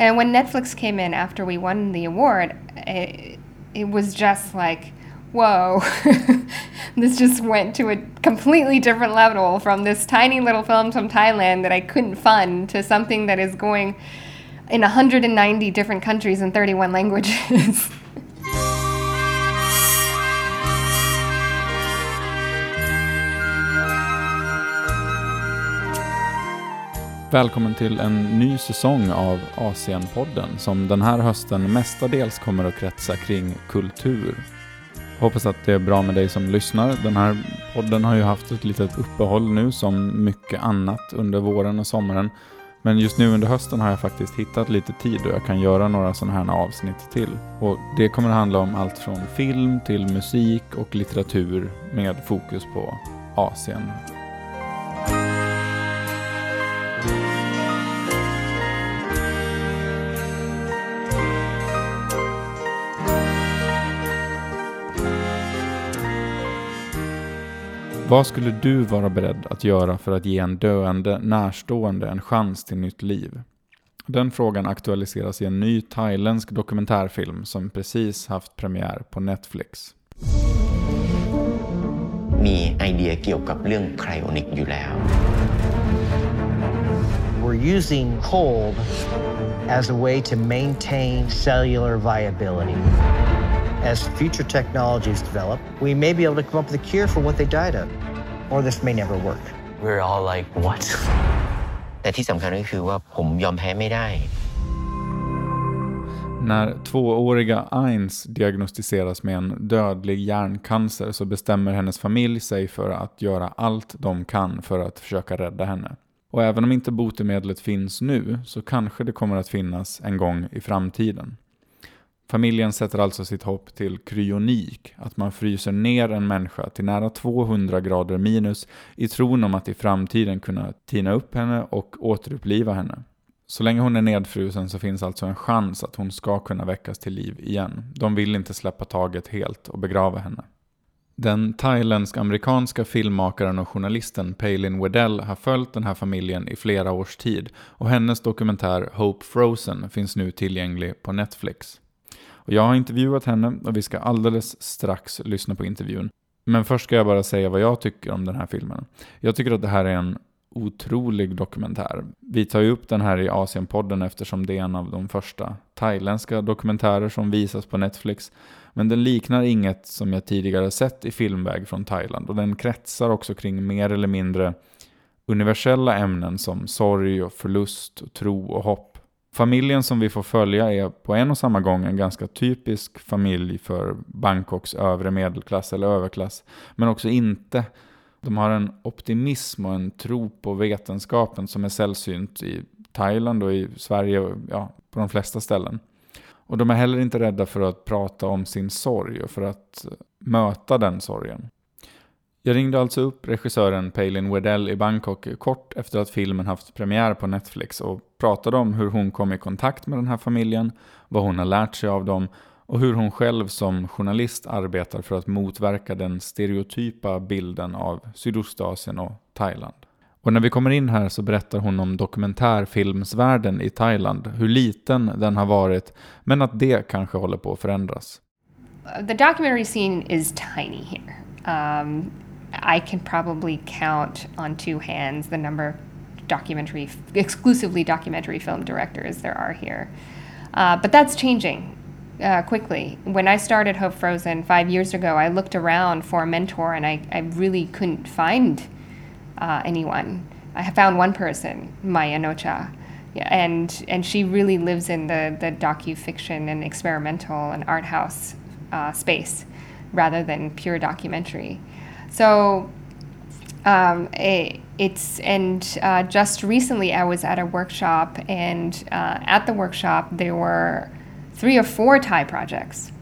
And when Netflix came in after we won the award, it, it was just like, whoa, this just went to a completely different level from this tiny little film from Thailand that I couldn't fund to something that is going in 190 different countries in 31 languages. Välkommen till en ny säsong av Asienpodden som den här hösten mestadels kommer att kretsa kring kultur. Hoppas att det är bra med dig som lyssnar. Den här podden har ju haft ett litet uppehåll nu som mycket annat under våren och sommaren. Men just nu under hösten har jag faktiskt hittat lite tid och jag kan göra några sådana här avsnitt till. Och det kommer att handla om allt från film till musik och litteratur med fokus på Asien. Vad skulle du vara beredd att göra för att ge en döende närstående en chans till nytt liv? Den frågan aktualiseras i en ny thailändsk dokumentärfilm som precis haft premiär på Netflix. มีไอเดียเกี่ยวกับเรื่องไครโอนิกอยู่แล้ว We're using cold as a way to maintain cellular viability. As future technologies develop, we may be able to come up with a cure for what they died of. Or this may never work. We're all like, what? แต่ที่สำคัญก็คือว่าผมยอมแพ้ไม่ได้ När tvååriga Ains diagnostiseras med en dödlig hjärncancer så bestämmer hennes familj sig för att göra allt de kan för att försöka rädda henne. Och även om inte botemedlet finns nu så kanske det kommer att finnas en gång i framtiden. Familjen sätter alltså sitt hopp till kryonik, att man fryser ner en människa till nära 200 grader minus i tron om att i framtiden kunna tina upp henne och återuppliva henne. Så länge hon är nedfrusen så finns alltså en chans att hon ska kunna väckas till liv igen. De vill inte släppa taget helt och begrava henne. Den thailändsk-amerikanska filmmakaren och journalisten Palin Wedell har följt den här familjen i flera års tid och hennes dokumentär Hope Frozen finns nu tillgänglig på Netflix. Och jag har intervjuat henne och vi ska alldeles strax lyssna på intervjun. Men först ska jag bara säga vad jag tycker om den här filmen. Jag tycker att det här är en otrolig dokumentär. Vi tar ju upp den här i Asienpodden eftersom det är en av de första thailändska dokumentärer som visas på Netflix. Men den liknar inget som jag tidigare sett i filmväg från Thailand och den kretsar också kring mer eller mindre universella ämnen som sorg och förlust, och tro och hopp. Familjen som vi får följa är på en och samma gång en ganska typisk familj för Bangkoks övre medelklass eller överklass, men också inte. De har en optimism och en tro på vetenskapen som är sällsynt i Thailand och i Sverige och ja, på de flesta ställen. Och de är heller inte rädda för att prata om sin sorg och för att möta den sorgen. Jag ringde alltså upp regissören Palin Wedell i Bangkok kort efter att filmen haft premiär på Netflix och pratade om hur hon kom i kontakt med den här familjen, vad hon har lärt sig av dem och hur hon själv som journalist arbetar för att motverka den stereotypa bilden av Sydostasien och Thailand. Och när vi kommer in här så berättar hon om dokumentärfilmsvärlden i Thailand, hur liten den har varit, men att det kanske håller på att förändras. The documentary scene is tiny here. Um, I can probably count on two hands the number of documentary, exclusively documentary film directors there are here. Uh, but that's changing uh, quickly. When I started Hope Frozen five years ago, I looked around for a mentor and I, I really couldn't find uh, anyone. I found one person, Maya Nocha, and and she really lives in the the docu fiction and experimental and art house uh, space rather than pure documentary. So um, it, it's and uh, just recently I was at a workshop and uh, at the workshop there were three or four Thai projects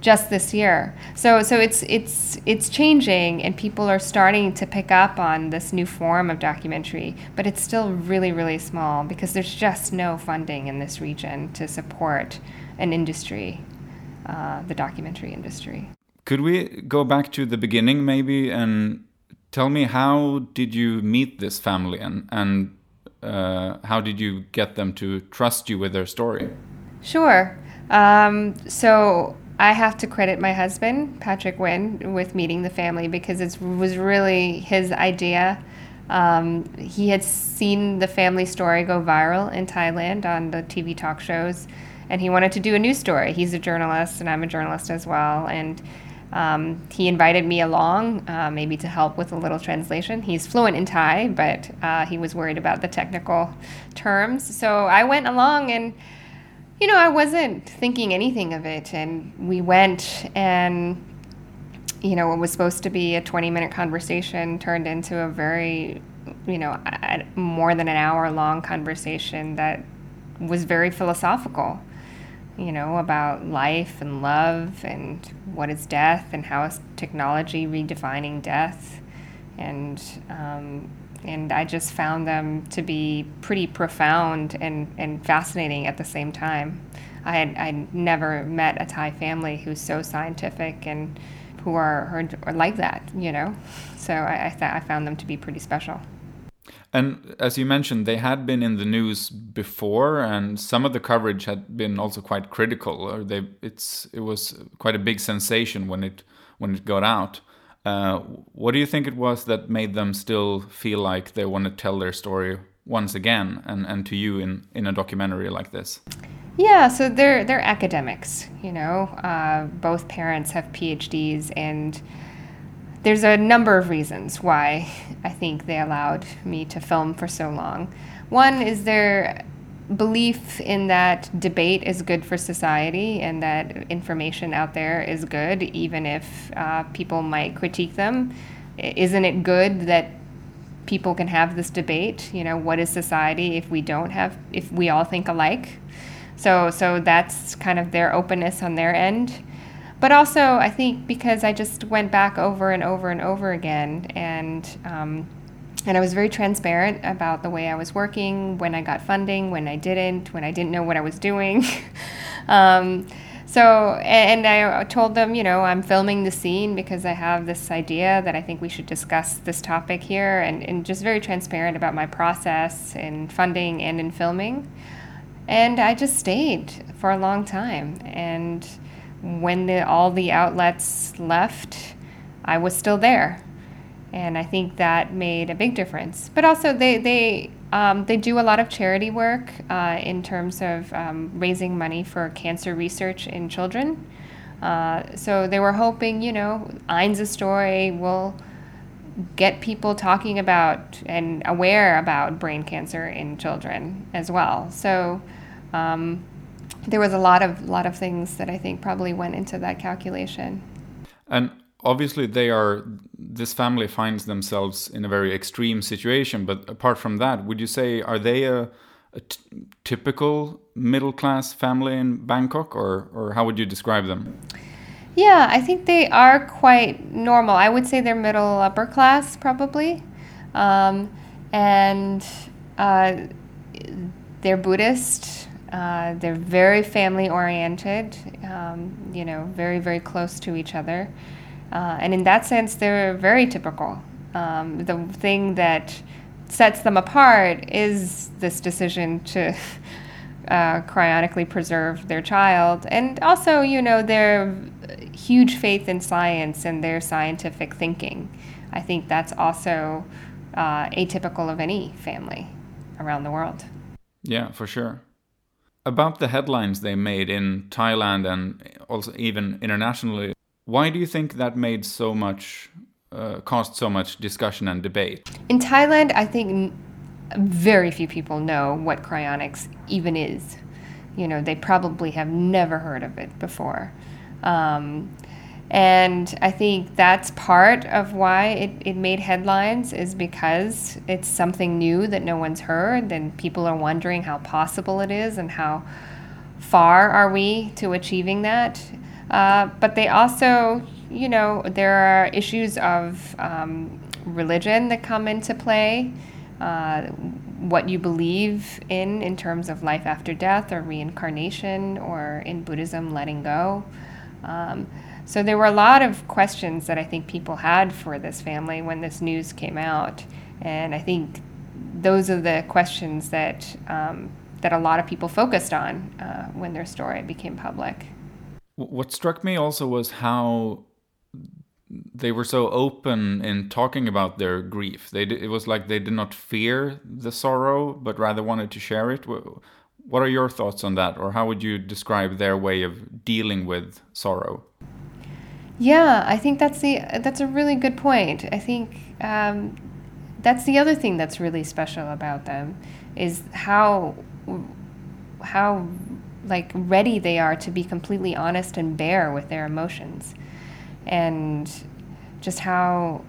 just this year. So so it's it's it's changing and people are starting to pick up on this new form of documentary, but it's still really really small because there's just no funding in this region to support an industry, uh, the documentary industry. Could we go back to the beginning maybe and tell me how did you meet this family and and uh, how did you get them to trust you with their story? Sure. Um, so I have to credit my husband, Patrick Winn, with meeting the family because it was really his idea. Um, he had seen the family story go viral in Thailand on the TV talk shows, and he wanted to do a news story. He's a journalist, and I'm a journalist as well. And um, he invited me along, uh, maybe to help with a little translation. He's fluent in Thai, but uh, he was worried about the technical terms. So I went along and you know, I wasn't thinking anything of it. And we went, and, you know, what was supposed to be a 20 minute conversation turned into a very, you know, more than an hour long conversation that was very philosophical, you know, about life and love and what is death and how is technology redefining death. And, um, and I just found them to be pretty profound and, and fascinating at the same time. I had I never met a Thai family who's so scientific and who are, are, like that, you know. So I, I, th- I found them to be pretty special. And as you mentioned, they had been in the news before, and some of the coverage had been also quite critical. Or they, it's, it was quite a big sensation when it when it got out. Uh, what do you think it was that made them still feel like they want to tell their story once again and, and to you in, in a documentary like this? Yeah, so they're they're academics. You know, uh, both parents have PhDs, and there's a number of reasons why I think they allowed me to film for so long. One is their belief in that debate is good for society and that information out there is good, even if uh, people might critique them. Isn't it good that people can have this debate? You know, what is society if we don't have, if we all think alike? So, so that's kind of their openness on their end. But also, I think because I just went back over and over and over again and um, and I was very transparent about the way I was working, when I got funding, when I didn't, when I didn't know what I was doing. um, so, and I told them, you know, I'm filming the scene because I have this idea that I think we should discuss this topic here, and, and just very transparent about my process in funding and in filming. And I just stayed for a long time. And when the, all the outlets left, I was still there and I think that made a big difference. But also, they they um, they do a lot of charity work uh, in terms of um, raising money for cancer research in children. Uh, so they were hoping, you know, Einz's story will get people talking about and aware about brain cancer in children as well. So um, there was a lot of lot of things that I think probably went into that calculation. And obviously they are this family finds themselves in a very extreme situation but apart from that would you say are they a, typical middle class family in bangkok or or how would you describe them? Yeah i think they are quite normal. I would say they're middle upper class probably. Um, and uh, they're buddhist uh, they're very family oriented um, you know very very close to each other uh, and in that sense, they're very typical. Um, the thing that sets them apart is this decision to uh, cryonically preserve their child. And also, you know, their huge faith in science and their scientific thinking. I think that's also uh, atypical of any family around the world. Yeah, for sure. About the headlines they made in Thailand and also even internationally, why do you think that made so much, uh, caused so much discussion and debate? In Thailand, I think very few people know what cryonics even is. You know, they probably have never heard of it before. Um, and I think that's part of why it, it made headlines is because it's something new that no one's heard and people are wondering how possible it is and how far are we to achieving that. Uh, but they also, you know, there are issues of um, religion that come into play, uh, what you believe in in terms of life after death or reincarnation, or in Buddhism, letting go. Um, so there were a lot of questions that I think people had for this family when this news came out. And I think those are the questions that um, that a lot of people focused on uh, when their story became public. What struck me also was how they were so open in talking about their grief. They it was like they did not fear the sorrow, but rather wanted to share it. What are your thoughts on that, or how would you describe their way of dealing with sorrow? Yeah, I think that's the that's a really good point. I think um, that's the other thing that's really special about them is how how like ready they are to be completely honest and bare with their emotions and just how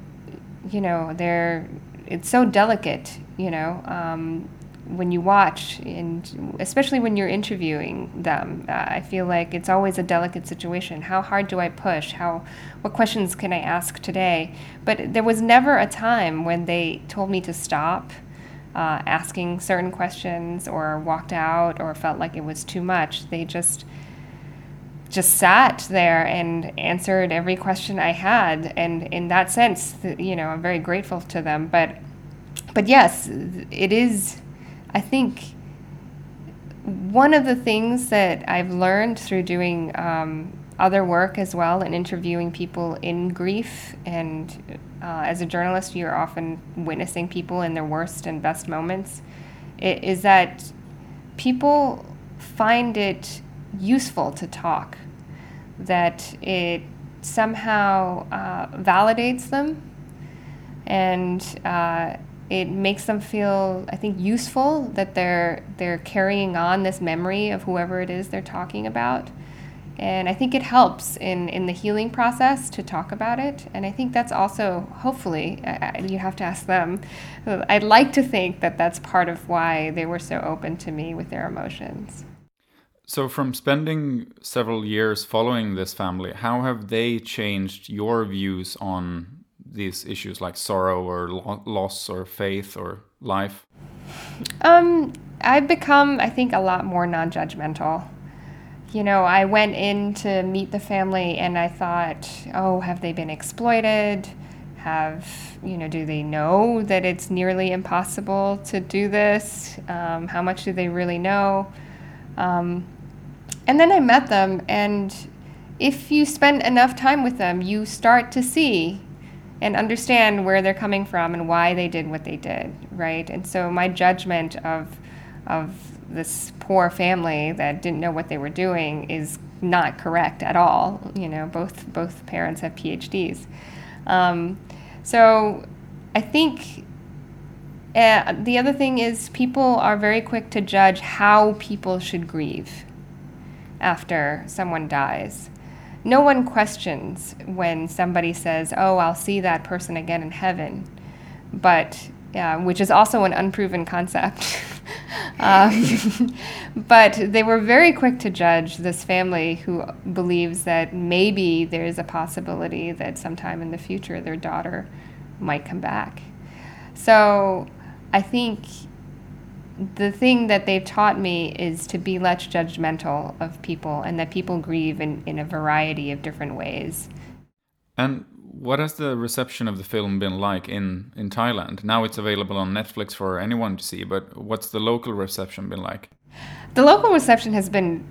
you know they're it's so delicate you know um, when you watch and especially when you're interviewing them uh, i feel like it's always a delicate situation how hard do i push how what questions can i ask today but there was never a time when they told me to stop uh, asking certain questions or walked out or felt like it was too much they just just sat there and answered every question I had. And in that sense, you know, I'm very grateful to them. But, but yes, it is, I think, one of the things that I've learned through doing um, other work as well and interviewing people in grief. And uh, as a journalist, you're often witnessing people in their worst and best moments. Is that people find it useful to talk, that it somehow uh, validates them and uh, it makes them feel, I think, useful that they're they're carrying on this memory of whoever it is they're talking about. And I think it helps in, in the healing process to talk about it. And I think that's also, hopefully, you have to ask them. Uh, I'd like to think that that's part of why they were so open to me with their emotions. So, from spending several years following this family, how have they changed your views on these issues like sorrow or lo- loss or faith or life? Um, I've become, I think, a lot more non judgmental. You know, I went in to meet the family and I thought, oh, have they been exploited? Have, you know, do they know that it's nearly impossible to do this? Um, how much do they really know? Um, and then I met them, and if you spend enough time with them, you start to see and understand where they're coming from and why they did what they did, right? And so my judgment of of this poor family that didn't know what they were doing is not correct at all. You know, both both parents have PhDs. Um, so I think uh, the other thing is people are very quick to judge how people should grieve after someone dies. No one questions when somebody says, Oh, I'll see that person again in heaven, but uh, which is also an unproven concept. um, but they were very quick to judge this family who believes that maybe there is a possibility that sometime in the future their daughter might come back. So I think the thing that they've taught me is to be less judgmental of people and that people grieve in, in a variety of different ways. And what has the reception of the film been like in, in Thailand? Now it's available on Netflix for anyone to see, but what's the local reception been like? The local reception has been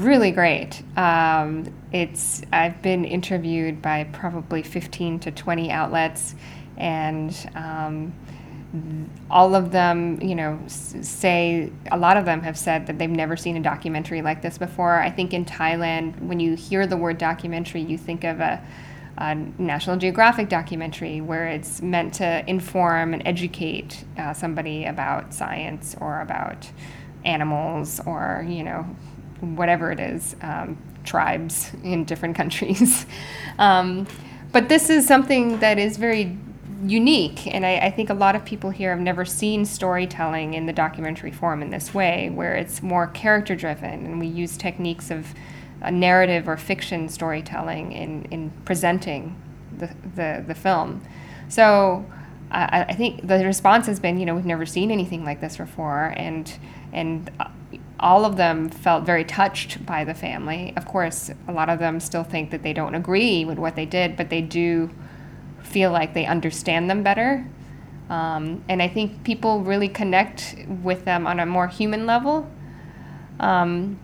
really great. Um, it's I've been interviewed by probably 15 to 20 outlets, and um, all of them, you know, say a lot of them have said that they've never seen a documentary like this before. I think in Thailand, when you hear the word documentary, you think of a, a National Geographic documentary where it's meant to inform and educate uh, somebody about science or about animals or you know whatever it is, um, tribes in different countries. um, but this is something that is very unique. And I, I, think a lot of people here have never seen storytelling in the documentary form in this way, where it's more character driven and we use techniques of narrative or fiction storytelling in, in presenting the, the, the film. So I, I think the response has been, you know, we've never seen anything like this before. And, and uh, all of them felt very touched by the family. Of course, a lot of them still think that they don't agree with what they did, but they do feel like they understand them better. Um, and I think people really connect with them on a more human level. Um,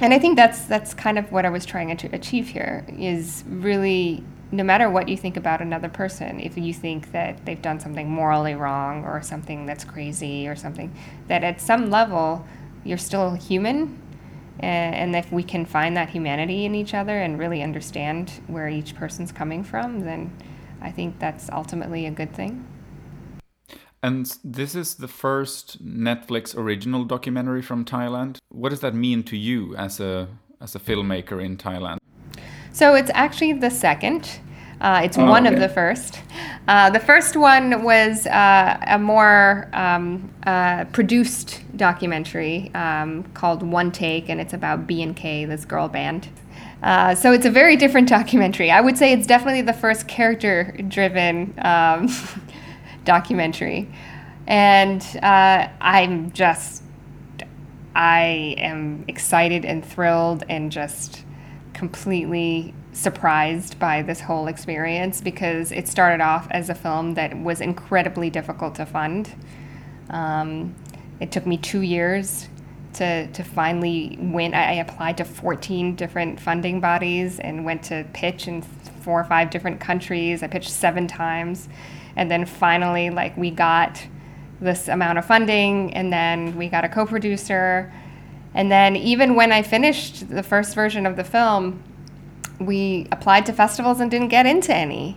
and I think that's that's kind of what I was trying to achieve here is really no matter what you think about another person, if you think that they've done something morally wrong or something that's crazy or something, that at some level you're still human. And, and if we can find that humanity in each other and really understand where each person's coming from, then I think that's ultimately a good thing. And this is the first Netflix original documentary from Thailand. What does that mean to you as a as a filmmaker in Thailand? So it's actually the second. Uh, it's oh, one okay. of the first. Uh, the first one was uh, a more um, uh, produced documentary um, called One Take, and it's about BNK, this girl band. Uh, so it's a very different documentary. I would say it's definitely the first character-driven um, documentary, and uh, I'm just, I am excited and thrilled and just completely surprised by this whole experience because it started off as a film that was incredibly difficult to fund. Um, it took me two years to, to finally win. I, I, applied to 14 different funding bodies and went to pitch in four or five different countries. I pitched seven times. And then finally, like, we got this amount of funding, and then we got a co producer. And then, even when I finished the first version of the film, we applied to festivals and didn't get into any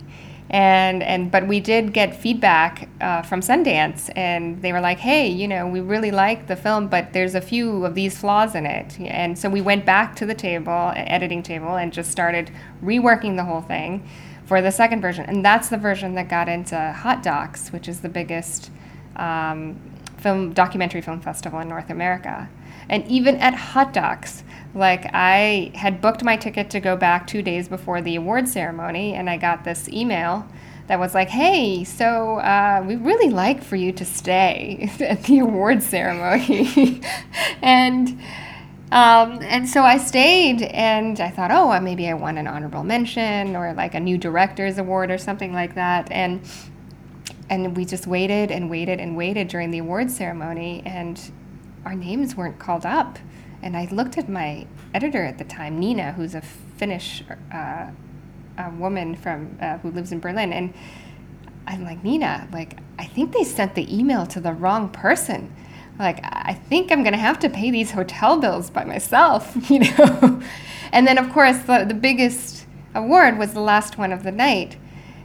and and but we did get feedback uh, from Sundance, and they were like, "Hey, you know, we really like the film, but there's a few of these flaws in it." And so we went back to the table, editing table, and just started reworking the whole thing for the second version, and that's the version that got into Hot Docs, which is the biggest um, film documentary film festival in North America. And even at Hot Docs, like I had booked my ticket to go back two days before the award ceremony, and I got this email that was like, "Hey, so uh, we really like for you to stay at the award ceremony," and. Um, and so I stayed and I thought, oh, maybe I won an honorable mention or like a new director's award or something like that. And and we just waited and waited and waited during the award ceremony and our names weren't called up. And I looked at my editor at the time, Nina, who's a Finnish uh, a woman from uh, who lives in Berlin, and I'm like, Nina, like I think they sent the email to the wrong person. Like I think I'm gonna have to pay these hotel bills by myself, you know. and then of course the, the biggest award was the last one of the night,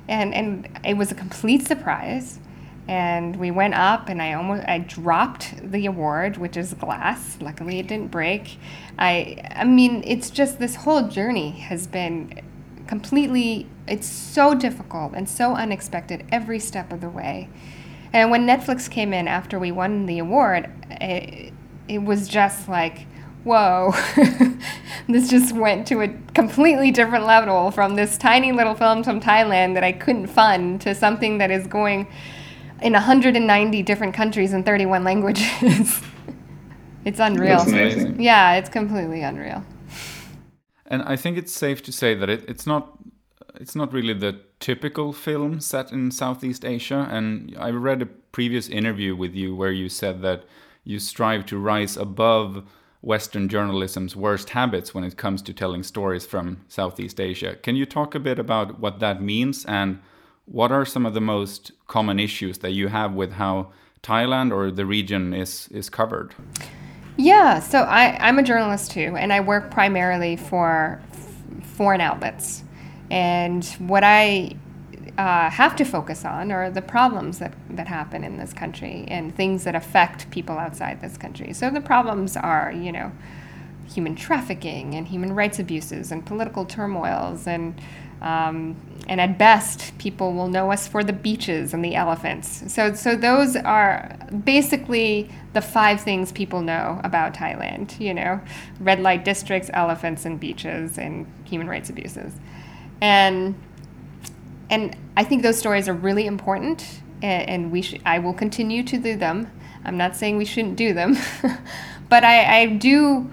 and and it was a complete surprise and we went up and i almost i dropped the award which is glass. Luckily it didn't break. I i mean it's just this whole journey has been completely it's so difficult and so unexpected every step of the way. And when netflix came in after we won the award it, it was just like whoa this just went to a completely different level from this tiny little film from thailand that i couldn't fund to something that is going in 190 different countries in 31 languages. it's unreal. That's amazing. Yeah, it's completely unreal. And I think it's safe to say that it, it's not it's not really the typical film set in Southeast Asia. And I read a previous interview with you where you said that you strive to rise above Western journalism's worst habits when it comes to telling stories from Southeast Asia. Can you talk a bit about what that means and what are some of the most common issues that you have with how Thailand or the region is is covered? Yeah, so I, I'm a journalist too, and I work primarily for foreign outlets. And what I uh, have to focus on are the problems that, that happen in this country and things that affect people outside this country. So the problems are, you know, human trafficking and human rights abuses and political turmoils and um, and at best, people will know us for the beaches and the elephants. So, so those are basically the five things people know about Thailand. You know, red light districts, elephants, and beaches, and human rights abuses. And and I think those stories are really important, and, and we sh- I will continue to do them. I'm not saying we shouldn't do them, but I, I do.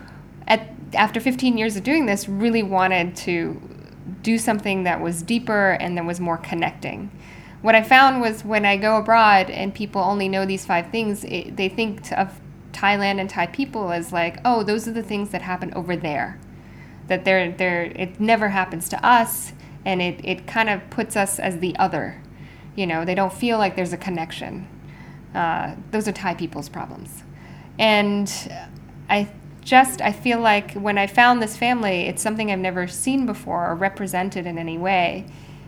At after 15 years of doing this, really wanted to do something that was deeper and that was more connecting what I found was when I go abroad and people only know these five things, it, they think of Thailand and Thai people as like, oh, those are the things that happen over there. That they're, they're, it never happens to us, and it, it kind of puts us as the other. You know, they don't feel like there's a connection. Uh, those are Thai people's problems. And I just, I feel like when I found this family, it's something I've never seen before or represented in any way.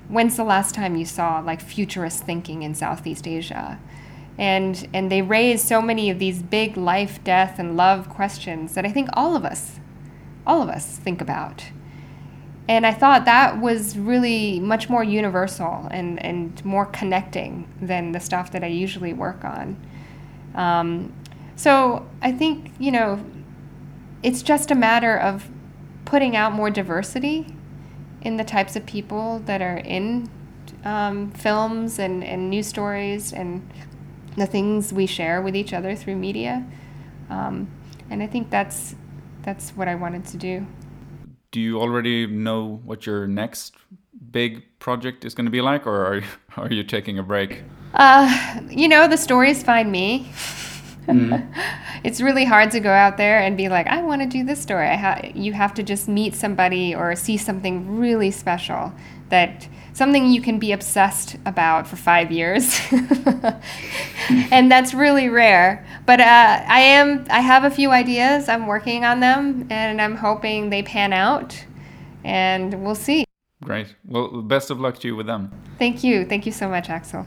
When's the last time you saw like futurist thinking in Southeast Asia? And, and they raise so many of these big life, death, and love questions that I think all of us, all of us think about. And I thought that was really much more universal and, and more connecting than the stuff that I usually work on. Um, so I think, you know, it's just a matter of putting out more diversity in the types of people that are in um, films and, and news stories and the things we share with each other through media. Um, and I think that's that's what I wanted to do. Do you already know what your next big project is going to be like, or are you, are you taking a break? Uh, you know, the stories find me. Mm-hmm. it's really hard to go out there and be like, I want to do this story. Ha- you have to just meet somebody or see something really special that something you can be obsessed about for five years, and that's really rare. But uh, I am. I have a few ideas. I'm working on them, and I'm hoping they pan out, and we'll see. Great. Well, best of luck to you with them. Thank you. Thank you so much, Axel.